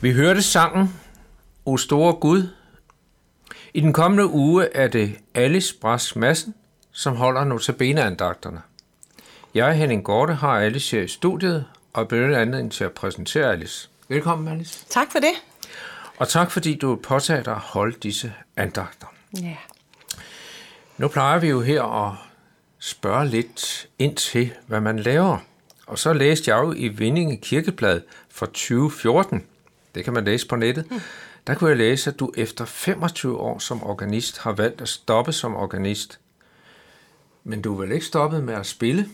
Vi hørte sangen O store Gud. I den kommende uge er det Alice Brask Madsen, som holder notabeneandagterne. Jeg, Henning Gorte, har Alice her i studiet og benytter anledning til at præsentere Alice. Velkommen, Alice. Tak for det. Og tak, fordi du påtager dig at holde disse andagter. Ja. Nu plejer vi jo her at spørge lidt ind til, hvad man laver. Og så læste jeg jo i Vindinge Kirkeblad fra 2014, det kan man læse på nettet, mm. der kunne jeg læse, at du efter 25 år som organist har valgt at stoppe som organist. Men du er vel ikke stoppet med at spille?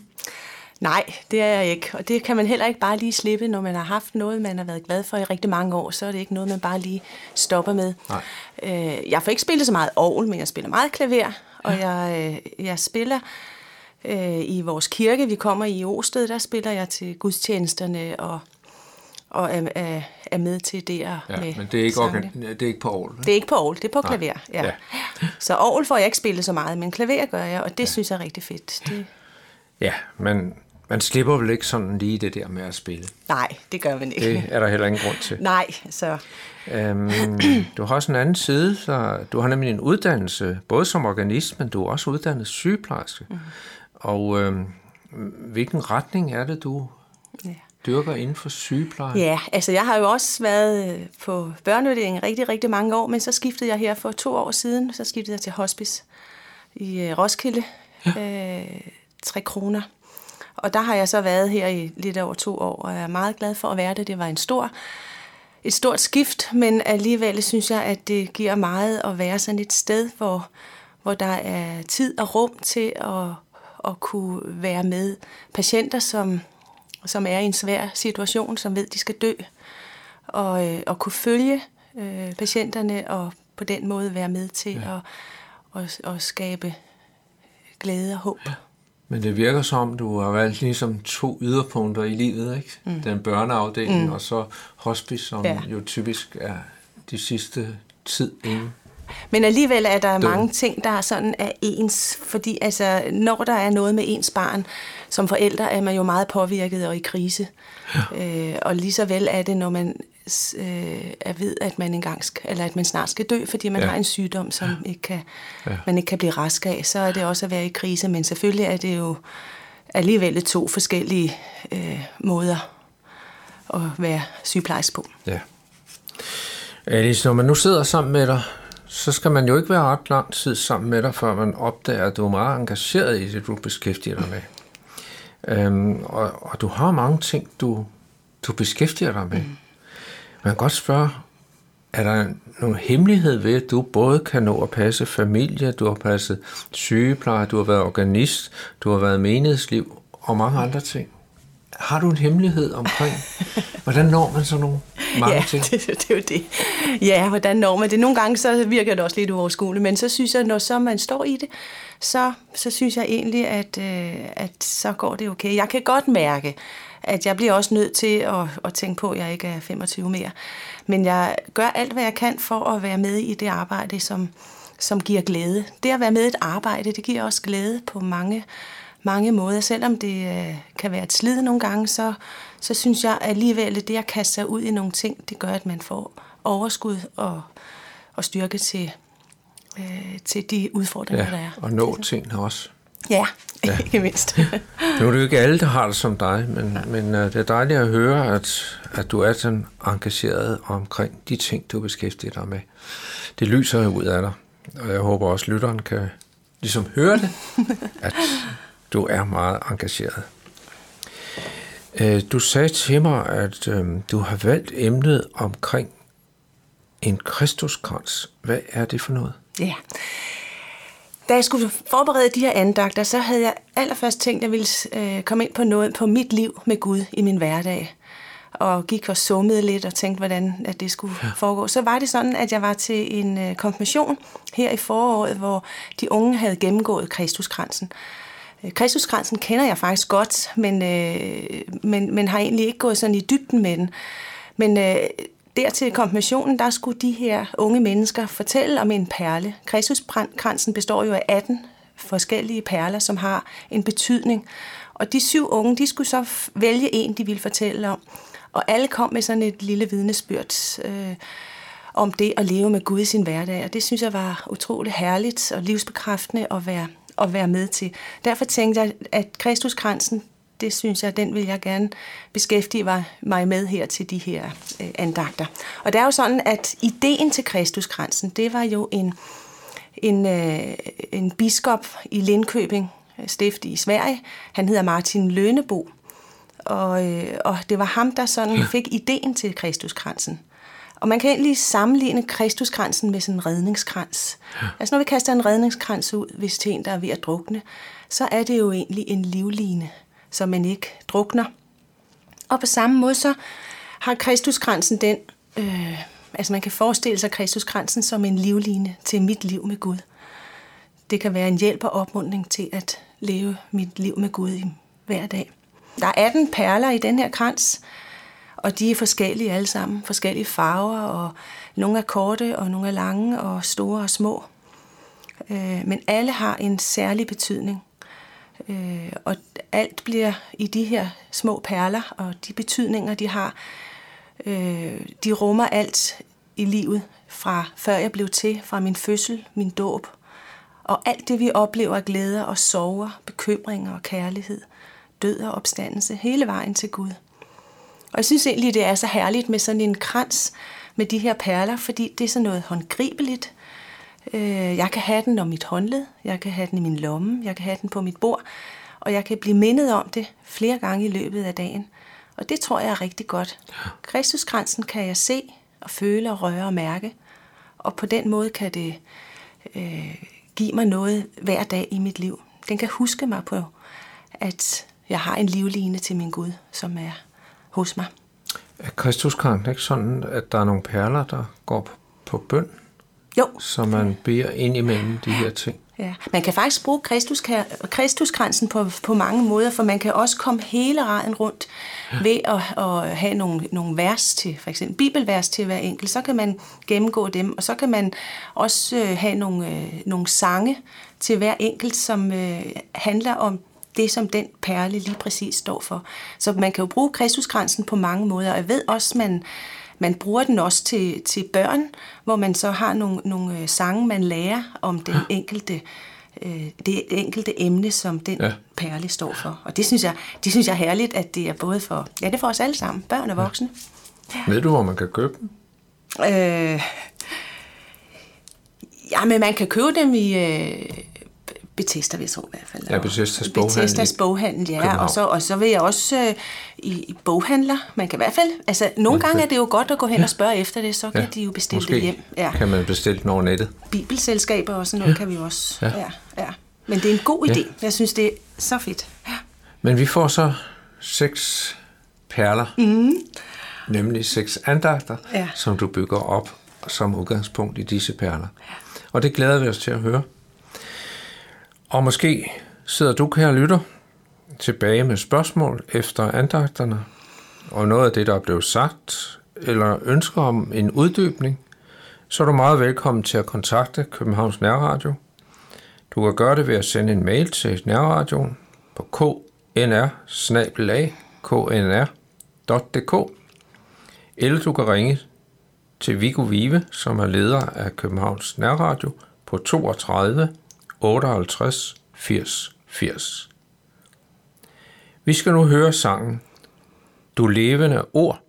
Nej, det er jeg ikke. Og det kan man heller ikke bare lige slippe, når man har haft noget, man har været glad for i rigtig mange år. Så er det ikke noget, man bare lige stopper med. Nej. Øh, jeg får ikke spillet så meget orgel, men jeg spiller meget klaver. Og jeg, øh, jeg spiller øh, i vores kirke. Vi kommer i Osted, der spiller jeg til gudstjenesterne og, og er, er, er med til det ja, men det er ikke, organ, det er ikke på orgel? Det er ikke på orgel, det er på Nej. klaver. Ja. ja. Så orgel får jeg ikke spillet så meget, men klaver gør jeg, og det ja. synes jeg er rigtig fedt. Det... Ja, men man slipper vel ikke sådan lige det der med at spille? Nej, det gør man ikke. Det er der heller ingen grund til. Nej, så... Øhm, du har også en anden side, så du har nemlig en uddannelse, både som organist, men du er også uddannet sygeplejerske. Mm. Og øhm, hvilken retning er det, du ja. Dyrker inden for sygepleje? Ja, altså jeg har jo også været øh, på børneuddelingen rigtig, rigtig mange år, men så skiftede jeg her for to år siden, så skiftede jeg til hospice i øh, Roskilde. Ja. Øh, 3 kroner. Og der har jeg så været her i lidt over to år, og jeg er meget glad for at være det. Det var en stor, et stort skift, men alligevel synes jeg, at det giver meget at være sådan et sted, hvor, hvor der er tid og rum til at, at kunne være med patienter, som, som er i en svær situation, som ved, de skal dø, og, øh, og kunne følge øh, patienterne og på den måde være med til ja. at, at, at skabe glæde og håb. Ja. Men det virker som, du har valgt ligesom to yderpunkter i livet, ikke? Mm. Den børneafdeling mm. og så hospice, som ja. jo typisk er de sidste tid inden. Men alligevel er der døden. mange ting, der sådan er ens, fordi altså, når der er noget med ens barn, som forældre er man jo meget påvirket og i krise. Ja. Øh, og lige så vel er det, når man øh, er ved, at man engang skal, eller at man snart skal dø, fordi man ja. har en sygdom, som ja. ikke kan, ja. man ikke kan blive rask af, så er det også at være i krise. Men selvfølgelig er det jo alligevel to forskellige øh, måder at være sygeplejerske på. Ja. Alice, når man nu sidder sammen med dig, så skal man jo ikke være ret lang tid sammen med dig, før man opdager, at du er meget engageret i det, du beskæftiger dig med. Øhm, og, og du har mange ting, du, du beskæftiger dig med. Mm. Man kan godt spørge, er der nogen hemmelighed ved, at du både kan nå at passe familie, du har passet sygepleje, du har været organist, du har været menighedsliv og mange andre ting? Har du en hemmelighed omkring, hvordan når man så nogle mange ja, ting? Det, det er jo det. Ja, hvordan når man det? Nogle gange så virker det også lidt uoverskueligt, men så synes jeg, når så man står i det, så, så synes jeg egentlig, at, øh, at så går det okay. Jeg kan godt mærke, at jeg bliver også nødt til at, at tænke på, at jeg ikke er 25 mere. Men jeg gør alt, hvad jeg kan for at være med i det arbejde, som, som giver glæde. Det at være med i et arbejde, det giver også glæde på mange, mange måder. Selvom det øh, kan være et slid nogle gange, så, så synes jeg alligevel, at det at kaste sig ud i nogle ting, det gør, at man får overskud og, og styrke til, øh, til de udfordringer, ja, der er. og nå tingene også. Ja, ja. ikke mindst. nu er det jo ikke alle, der har det som dig, men, men uh, det er dejligt at høre, at, at du er sådan engageret omkring de ting, du beskæftiger dig med. Det lyser jo ud af dig, og jeg håber også, at lytteren kan ligesom høre det, at du er meget engageret. Uh, du sagde til mig, at um, du har valgt emnet omkring en kristuskrans. Hvad er det for noget? Ja, da jeg skulle forberede de her andagter, så havde jeg allerførst tænkt, at jeg ville øh, komme ind på noget på mit liv med Gud i min hverdag. Og gik og summede lidt og tænkte, hvordan at det skulle ja. foregå. Så var det sådan, at jeg var til en øh, konfirmation her i foråret, hvor de unge havde gennemgået Kristuskransen. Øh, Øh, Kristuskransen kender jeg faktisk godt, men, øh, men, men har egentlig ikke gået sådan i dybden med den. Men øh, der til konfirmationen, der skulle de her unge mennesker fortælle om en perle. Kristuskransen består jo af 18 forskellige perler, som har en betydning. Og de syv unge, de skulle så vælge en, de ville fortælle om. Og alle kom med sådan et lille vidnesbyrd øh, om det at leve med Gud i sin hverdag. Og det synes jeg var utrolig herligt og livsbekræftende at være, at være med til. Derfor tænkte jeg, at Kristuskransen, det synes jeg, den vil jeg gerne beskæftige mig med her til de her øh, andagter. Og det er jo sådan, at ideen til Kristuskransen, det var jo en, en, øh, en biskop i Lindköping, øh, stift i Sverige. Han hedder Martin Lønebo. Og, øh, og det var ham, der sådan fik ideen til Kristuskransen. Og man kan egentlig sammenligne Kristuskransen med sådan en redningskrans. Ja. Altså når vi kaster en redningskrans ud, hvis til en, der er ved at drukne, så er det jo egentlig en livline, så man ikke drukner. Og på samme måde så har Kristuskransen den, øh, altså man kan forestille sig Kristuskransen som en livline til mit liv med Gud. Det kan være en hjælp og opmuntring til at leve mit liv med Gud i hver dag. Der er 18 perler i den her krans, og de er forskellige alle sammen. Forskellige farver, og nogle er korte, og nogle er lange, og store og små. Øh, men alle har en særlig betydning. Øh, og alt bliver i de her små perler, og de betydninger, de har, øh, de rummer alt i livet, fra før jeg blev til, fra min fødsel, min dåb, og alt det, vi oplever af glæder og sorger, bekymringer og kærlighed, død og opstandelse, hele vejen til Gud. Og jeg synes egentlig, det er så herligt med sådan en krans med de her perler, fordi det er sådan noget håndgribeligt. Øh, jeg kan have den om mit håndled, jeg kan have den i min lomme, jeg kan have den på mit bord, og jeg kan blive mindet om det flere gange i løbet af dagen. Og det tror jeg er rigtig godt. Kristuskransen kan jeg se og føle og røre og mærke, og på den måde kan det øh, give mig noget hver dag i mit liv. Den kan huske mig på, at jeg har en livline til min Gud, som er hos mig. Er Kristuskrans ikke sådan, at der er nogle perler, der går på, på bøn? Jo. Så man beder ind imellem de her ting? Ja, man kan faktisk bruge Kristuskransen på, på mange måder, for man kan også komme hele raden rundt ja. ved at, at have nogle, nogle vers til, for eksempel bibelvers til hver enkelt. Så kan man gennemgå dem, og så kan man også øh, have nogle, øh, nogle sange til hver enkelt, som øh, handler om det, som den perle lige præcis står for. Så man kan jo bruge Kristuskransen på mange måder, og jeg ved også, man man bruger den også til, til børn, hvor man så har nogle, nogle øh, sange, man lærer om den enkelte øh, det enkelte emne, som den ja. perle står for. Og det synes, jeg, det synes jeg er herligt, at det er både for, ja, det er for os alle sammen, børn og voksne. Ja. Ved du, hvor man kan købe dem? Øh, ja, men man kan købe dem i, øh, Bethesda, jeg tro i hvert fald. Ja, Bethesdas boghandel. Bethesdas boghandel, ja. Og så, og så vil jeg også øh, i, i boghandler. Man kan i hvert fald, altså nogle gange er det jo godt at gå hen ja. og spørge efter det, så kan ja. de jo bestille Måske det hjem. Ja. kan man bestille den over nettet. Bibelselskaber og sådan noget ja. kan vi også. Ja. Ja, ja. Men det er en god idé. Ja. Jeg synes, det er så fedt. Ja. Men vi får så seks perler, mm. nemlig seks andagter, ja. som du bygger op som udgangspunkt i disse perler. Ja. Og det glæder vi os til at høre. Og måske sidder du, kære lytter, tilbage med spørgsmål efter andagterne, og noget af det, der er blevet sagt, eller ønsker om en uddybning, så er du meget velkommen til at kontakte Københavns Nærradio. Du kan gøre det ved at sende en mail til Nærradioen på knr knr.dk eller du kan ringe til Viggo Vive, som er leder af Københavns Nærradio på 32 58 80 80. Vi skal nu høre sangen Du levende ord